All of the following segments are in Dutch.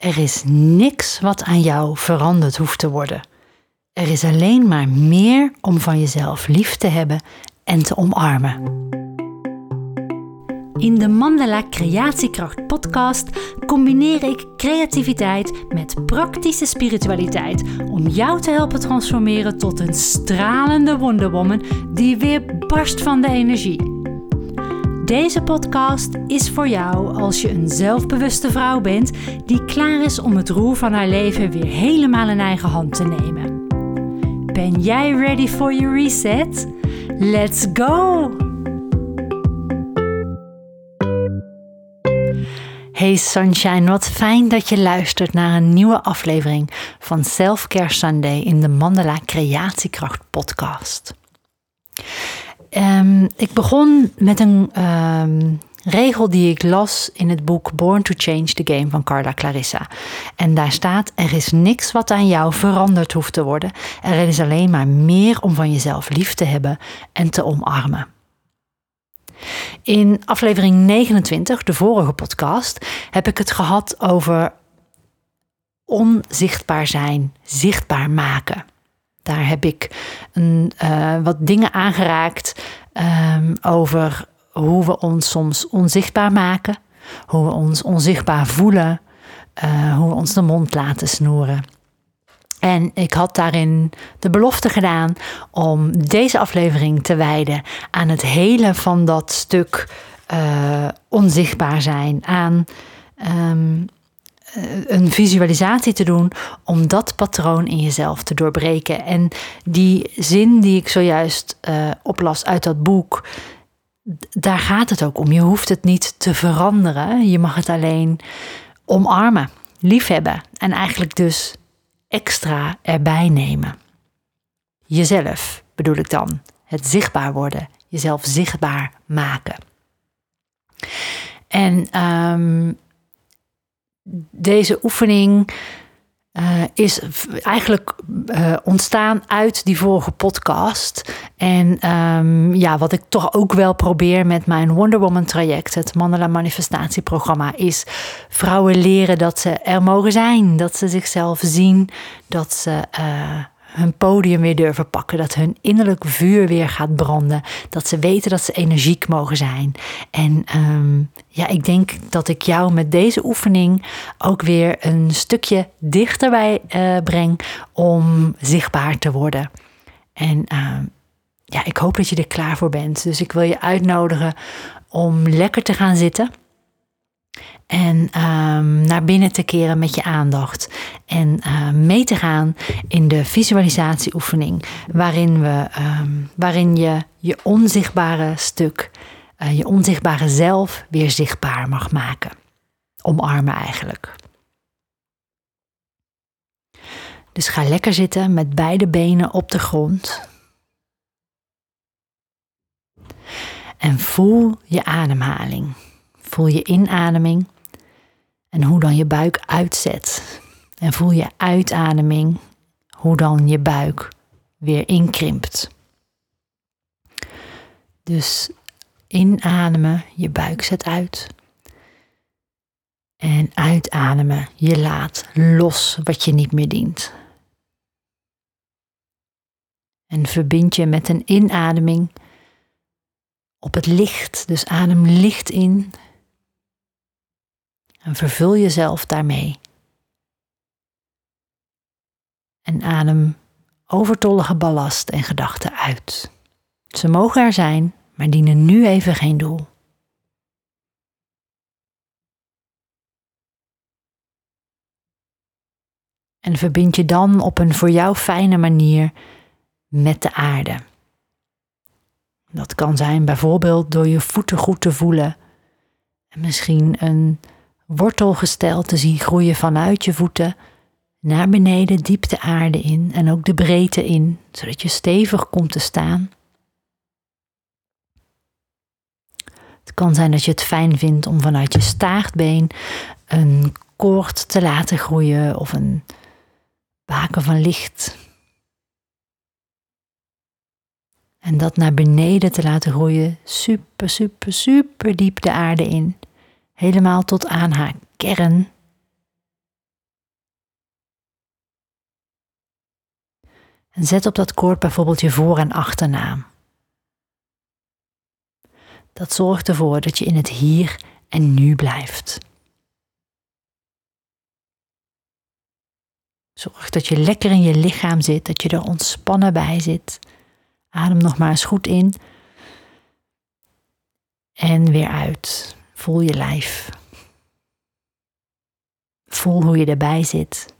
Er is niks wat aan jou veranderd hoeft te worden. Er is alleen maar meer om van jezelf lief te hebben en te omarmen. In de Mandala Creatiekracht podcast combineer ik creativiteit met praktische spiritualiteit om jou te helpen transformeren tot een stralende wonderwoman die weer barst van de energie. Deze podcast is voor jou als je een zelfbewuste vrouw bent die klaar is om het roer van haar leven weer helemaal in eigen hand te nemen. Ben jij ready for your reset? Let's go! Hey Sunshine, wat fijn dat je luistert naar een nieuwe aflevering van Self Care Sunday in de Mandala Creatiekracht podcast. Um, ik begon met een um, regel die ik las in het boek Born to Change the Game van Carla Clarissa. En daar staat: Er is niks wat aan jou veranderd hoeft te worden. Er is alleen maar meer om van jezelf lief te hebben en te omarmen. In aflevering 29, de vorige podcast, heb ik het gehad over onzichtbaar zijn, zichtbaar maken. Daar heb ik een, uh, wat dingen aangeraakt um, over hoe we ons soms onzichtbaar maken, hoe we ons onzichtbaar voelen, uh, hoe we ons de mond laten snoeren. En ik had daarin de belofte gedaan om deze aflevering te wijden aan het hele van dat stuk uh, onzichtbaar zijn, aan um, eh, een visualisatie te doen om dat patroon in jezelf te doorbreken. En die zin die ik zojuist uh, oplas uit dat boek, daar gaat het ook om. Je hoeft het niet te veranderen. Je mag het alleen omarmen, liefhebben en eigenlijk dus extra erbij nemen. Jezelf bedoel ik dan. Het zichtbaar worden, jezelf zichtbaar maken. En um, deze oefening uh, is eigenlijk uh, ontstaan uit die vorige podcast. En um, ja, wat ik toch ook wel probeer met mijn Wonder Woman traject, het Mandala Manifestatieprogramma, is vrouwen leren dat ze er mogen zijn. Dat ze zichzelf zien, dat ze uh, hun podium weer durven pakken. Dat hun innerlijk vuur weer gaat branden. Dat ze weten dat ze energiek mogen zijn. En um, ja, ik denk dat ik jou met deze oefening ook weer een stukje dichterbij uh, breng om zichtbaar te worden. En uh, ja, ik hoop dat je er klaar voor bent. Dus ik wil je uitnodigen om lekker te gaan zitten. En um, naar binnen te keren met je aandacht. En uh, mee te gaan in de visualisatieoefening. Waarin, we, um, waarin je je onzichtbare stuk, uh, je onzichtbare zelf weer zichtbaar mag maken. Omarmen eigenlijk. Dus ga lekker zitten met beide benen op de grond. En voel je ademhaling. Voel je inademing en hoe dan je buik uitzet. En voel je uitademing, hoe dan je buik weer inkrimpt. Dus inademen, je buik zet uit. En uitademen, je laat los wat je niet meer dient. En verbind je met een inademing op het licht. Dus adem licht in en vervul jezelf daarmee. En adem overtollige ballast en gedachten uit. Ze mogen er zijn, maar dienen nu even geen doel. En verbind je dan op een voor jou fijne manier met de aarde. Dat kan zijn bijvoorbeeld door je voeten goed te voelen en misschien een wortelgestel te zien groeien vanuit je voeten naar beneden, diep de aarde in en ook de breedte in, zodat je stevig komt te staan. Het kan zijn dat je het fijn vindt om vanuit je staartbeen een koord te laten groeien of een baken van licht. En dat naar beneden te laten groeien, super, super, super diep de aarde in helemaal tot aan haar kern. Zet op dat koord bijvoorbeeld je voor- en achternaam. Dat zorgt ervoor dat je in het hier en nu blijft. Zorg dat je lekker in je lichaam zit, dat je er ontspannen bij zit. Adem nog maar eens goed in. En weer uit. Voel je lijf. Voel hoe je erbij zit.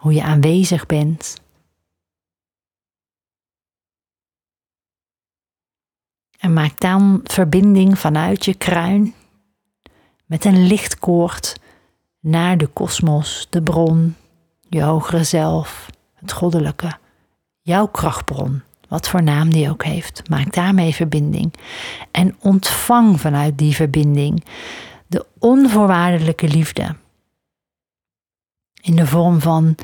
Hoe je aanwezig bent. En maak dan verbinding vanuit je kruin met een lichtkoord naar de kosmos, de bron, je hogere zelf, het goddelijke, jouw krachtbron, wat voor naam die ook heeft. Maak daarmee verbinding en ontvang vanuit die verbinding de onvoorwaardelijke liefde in de vorm van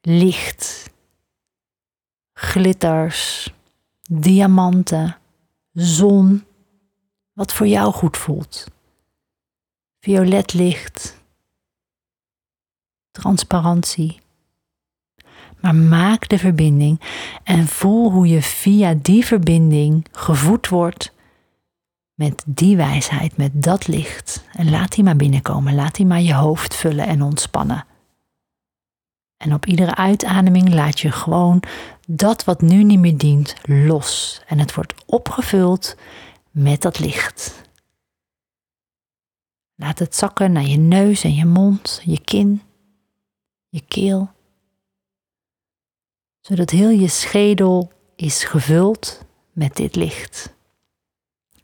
licht, glitters, diamanten, zon, wat voor jou goed voelt. Violet licht, transparantie. Maar maak de verbinding en voel hoe je via die verbinding gevoed wordt met die wijsheid, met dat licht. En laat die maar binnenkomen, laat die maar je hoofd vullen en ontspannen. En op iedere uitademing laat je gewoon dat wat nu niet meer dient los. En het wordt opgevuld met dat licht. Laat het zakken naar je neus en je mond, je kin, je keel. Zodat heel je schedel is gevuld met dit licht.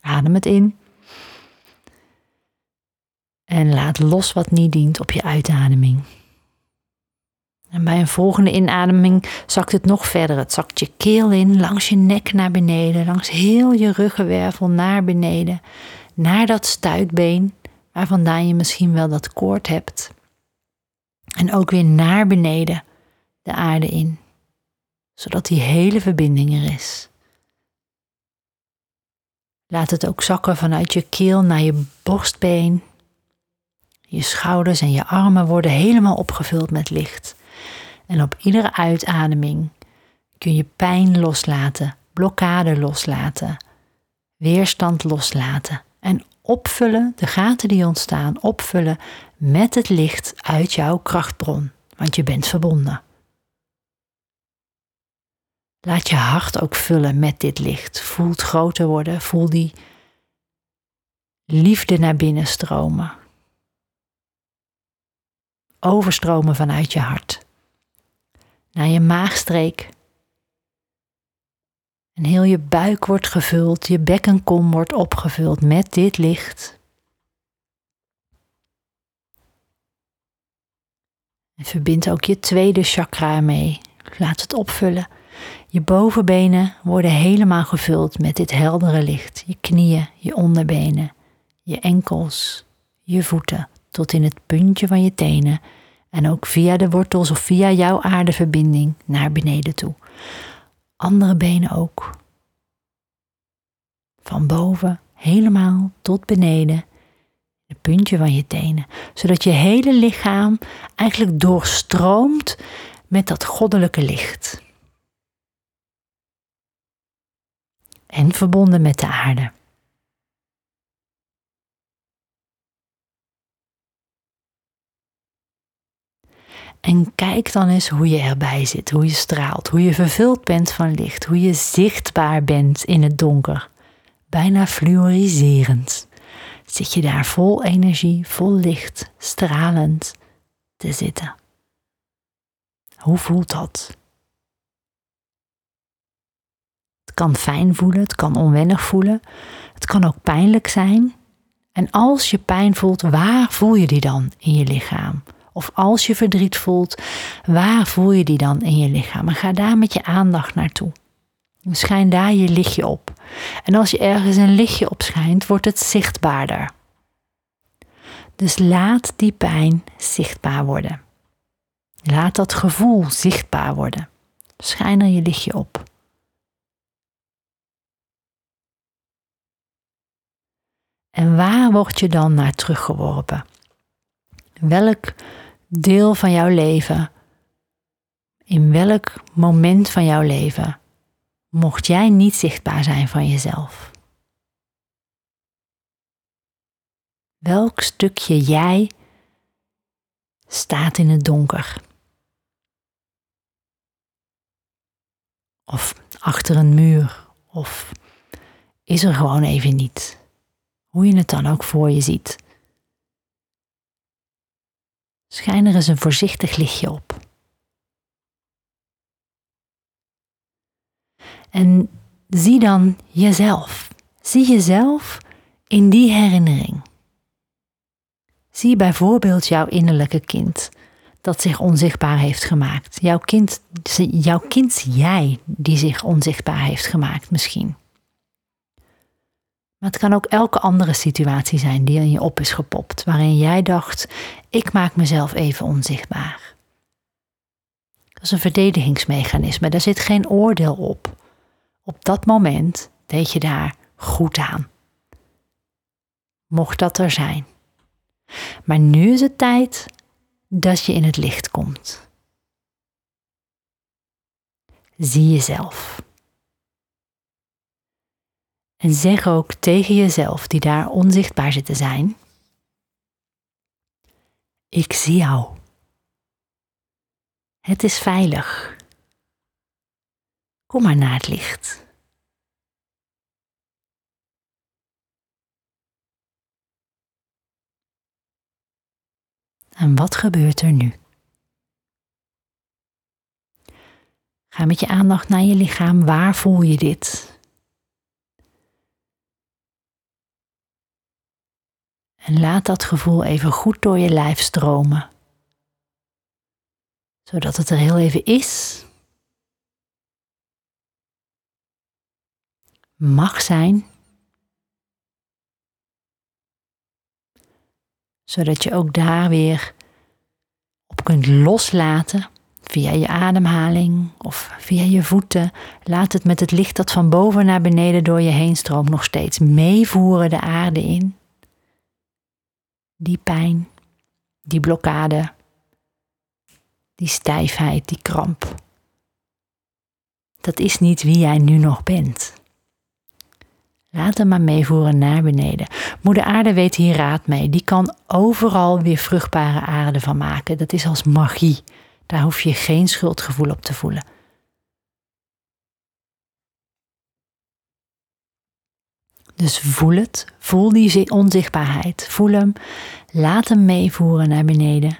Adem het in. En laat los wat niet dient op je uitademing. En bij een volgende inademing zakt het nog verder. Het zakt je keel in, langs je nek naar beneden, langs heel je ruggenwervel naar beneden, naar dat stuitbeen, waar vandaan je misschien wel dat koord hebt. En ook weer naar beneden de aarde in, zodat die hele verbinding er is. Laat het ook zakken vanuit je keel naar je borstbeen. Je schouders en je armen worden helemaal opgevuld met licht. En op iedere uitademing kun je pijn loslaten, blokkade loslaten, weerstand loslaten en opvullen, de gaten die ontstaan, opvullen met het licht uit jouw krachtbron, want je bent verbonden. Laat je hart ook vullen met dit licht. Voel het groter worden, voel die liefde naar binnen stromen. Overstromen vanuit je hart naar je maagstreek. En heel je buik wordt gevuld, je bekkenkom wordt opgevuld met dit licht. En verbind ook je tweede chakra mee. Laat het opvullen. Je bovenbenen worden helemaal gevuld met dit heldere licht. Je knieën, je onderbenen, je enkels, je voeten tot in het puntje van je tenen en ook via de wortels of via jouw aardeverbinding naar beneden toe. Andere benen ook. Van boven helemaal tot beneden. Het puntje van je tenen. Zodat je hele lichaam eigenlijk doorstroomt met dat goddelijke licht. En verbonden met de aarde. En kijk dan eens hoe je erbij zit, hoe je straalt, hoe je vervuld bent van licht, hoe je zichtbaar bent in het donker. Bijna fluoriserend. Zit je daar vol energie, vol licht, stralend te zitten. Hoe voelt dat? Het kan fijn voelen, het kan onwennig voelen, het kan ook pijnlijk zijn. En als je pijn voelt, waar voel je die dan in je lichaam? Of als je verdriet voelt, waar voel je die dan in je lichaam? En ga daar met je aandacht naartoe. Schijn daar je lichtje op. En als je ergens een lichtje op schijnt, wordt het zichtbaarder. Dus laat die pijn zichtbaar worden. Laat dat gevoel zichtbaar worden. Schijn er je lichtje op. En waar word je dan naar teruggeworpen? Welk deel van jouw leven in welk moment van jouw leven mocht jij niet zichtbaar zijn van jezelf? Welk stukje jij staat in het donker? Of achter een muur? Of is er gewoon even niet? Hoe je het dan ook voor je ziet. Schijn er eens een voorzichtig lichtje op. En zie dan jezelf. Zie jezelf in die herinnering. Zie bijvoorbeeld jouw innerlijke kind dat zich onzichtbaar heeft gemaakt. Jouw kind, jouw kind jij die zich onzichtbaar heeft gemaakt misschien. Maar het kan ook elke andere situatie zijn die in je op is gepopt, waarin jij dacht: ik maak mezelf even onzichtbaar. Dat is een verdedigingsmechanisme, daar zit geen oordeel op. Op dat moment deed je daar goed aan. Mocht dat er zijn. Maar nu is het tijd dat je in het licht komt. Zie jezelf. En zeg ook tegen jezelf, die daar onzichtbaar zit te zijn: Ik zie jou. Het is veilig. Kom maar naar het licht. En wat gebeurt er nu? Ga met je aandacht naar je lichaam. Waar voel je dit? En laat dat gevoel even goed door je lijf stromen. Zodat het er heel even is. Mag zijn. Zodat je ook daar weer op kunt loslaten via je ademhaling of via je voeten. Laat het met het licht dat van boven naar beneden door je heen stroomt nog steeds meevoeren de aarde in die pijn, die blokkade, die stijfheid, die kramp. Dat is niet wie jij nu nog bent. Laat hem maar meevoeren naar beneden. Moeder Aarde weet hier raad mee. Die kan overal weer vruchtbare aarde van maken. Dat is als magie. Daar hoef je geen schuldgevoel op te voelen. Dus voel het, voel die onzichtbaarheid, voel hem, laat hem meevoeren naar beneden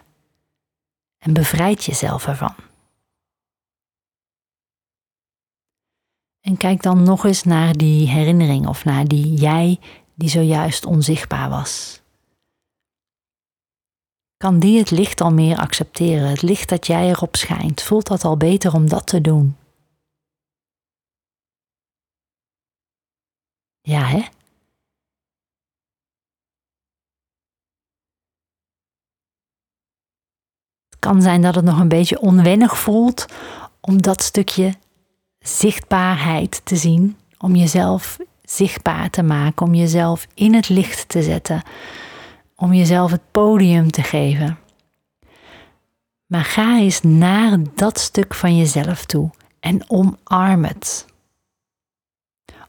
en bevrijd jezelf ervan. En kijk dan nog eens naar die herinnering of naar die jij die zojuist onzichtbaar was. Kan die het licht al meer accepteren, het licht dat jij erop schijnt? Voelt dat al beter om dat te doen? Ja, hè? Het kan zijn dat het nog een beetje onwennig voelt om dat stukje zichtbaarheid te zien, om jezelf zichtbaar te maken, om jezelf in het licht te zetten, om jezelf het podium te geven. Maar ga eens naar dat stuk van jezelf toe en omarm het.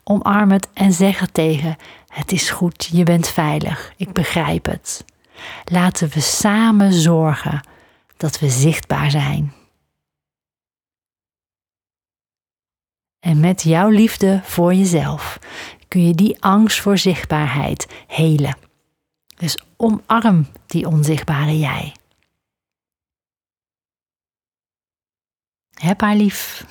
Omarm het en zeg het tegen: Het is goed, je bent veilig, ik begrijp het. Laten we samen zorgen dat we zichtbaar zijn. En met jouw liefde voor jezelf kun je die angst voor zichtbaarheid helen. Dus omarm die onzichtbare jij. Heb haar lief.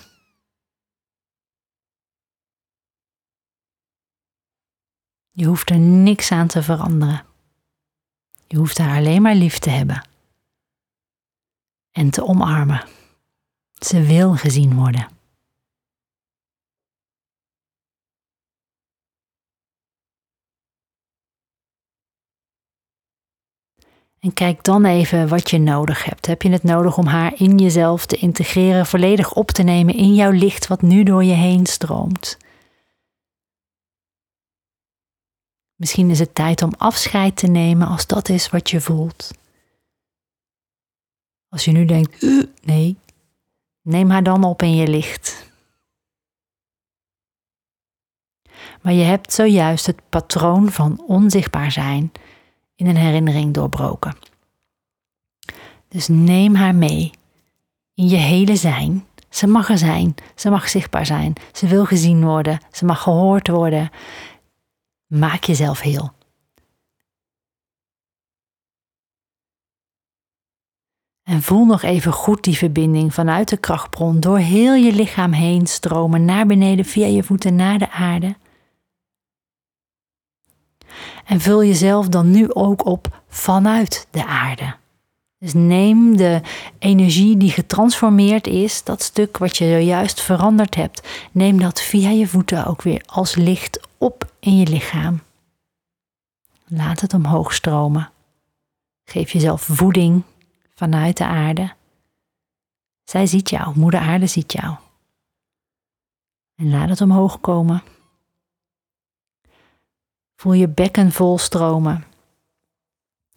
Je hoeft er niks aan te veranderen. Je hoeft haar alleen maar lief te hebben en te omarmen. Ze wil gezien worden. En kijk dan even wat je nodig hebt. Heb je het nodig om haar in jezelf te integreren, volledig op te nemen in jouw licht wat nu door je heen stroomt? Misschien is het tijd om afscheid te nemen als dat is wat je voelt. Als je nu denkt, nee, Neem haar dan op in je licht. Maar je hebt zojuist het patroon van onzichtbaar zijn in een herinnering doorbroken. Dus neem haar mee in je hele zijn. Ze mag er zijn, ze mag zichtbaar zijn, ze wil gezien worden, ze mag gehoord worden. Maak jezelf heel. En voel nog even goed die verbinding vanuit de krachtbron door heel je lichaam heen stromen naar beneden via je voeten naar de aarde. En vul jezelf dan nu ook op vanuit de aarde. Dus neem de energie die getransformeerd is, dat stuk wat je zojuist veranderd hebt, neem dat via je voeten ook weer als licht op in je lichaam. Laat het omhoog stromen. Geef jezelf voeding vanuit de aarde. Zij ziet jou, Moeder Aarde ziet jou. En laat het omhoog komen. Voel je bekken vol stromen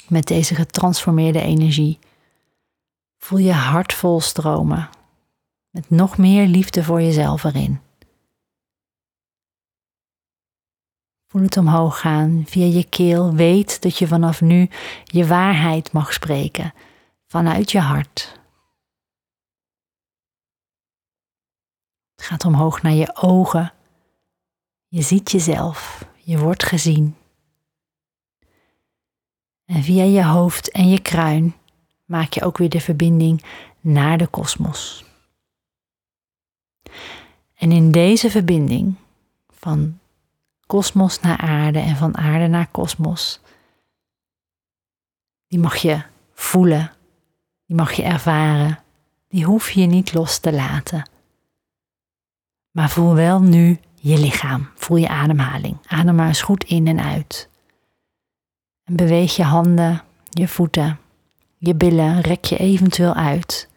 met deze getransformeerde energie. Voel je hart vol stromen met nog meer liefde voor jezelf erin. Voel het omhoog gaan via je keel. Weet dat je vanaf nu je waarheid mag spreken vanuit je hart. Het gaat omhoog naar je ogen. Je ziet jezelf. Je wordt gezien. En via je hoofd en je kruin maak je ook weer de verbinding naar de kosmos. En in deze verbinding van kosmos naar aarde en van aarde naar kosmos, die mag je voelen, die mag je ervaren, die hoef je niet los te laten. Maar voel wel nu je lichaam, voel je ademhaling. Adem maar eens goed in en uit. En beweeg je handen, je voeten, je billen, rek je eventueel uit.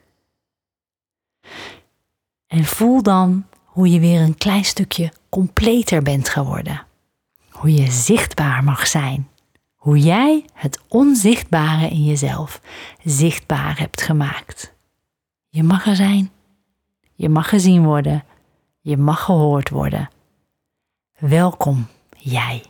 En voel dan hoe je weer een klein stukje completer bent geworden. Hoe je zichtbaar mag zijn. Hoe jij het onzichtbare in jezelf zichtbaar hebt gemaakt. Je mag er zijn. Je mag gezien worden. Je mag gehoord worden. Welkom, jij.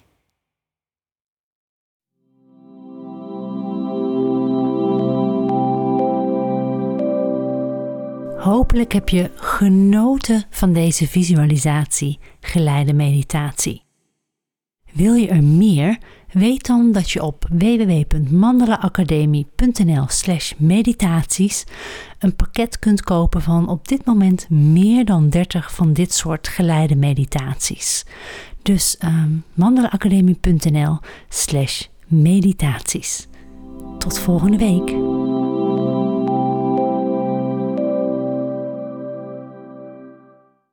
Hopelijk heb je genoten van deze visualisatie, geleide meditatie. Wil je er meer? Weet dan dat je op www.mandalaacademie.nl/slash meditaties een pakket kunt kopen van op dit moment meer dan 30 van dit soort geleide meditaties. Dus um, mandalaacademie.nl/slash meditaties. Tot volgende week.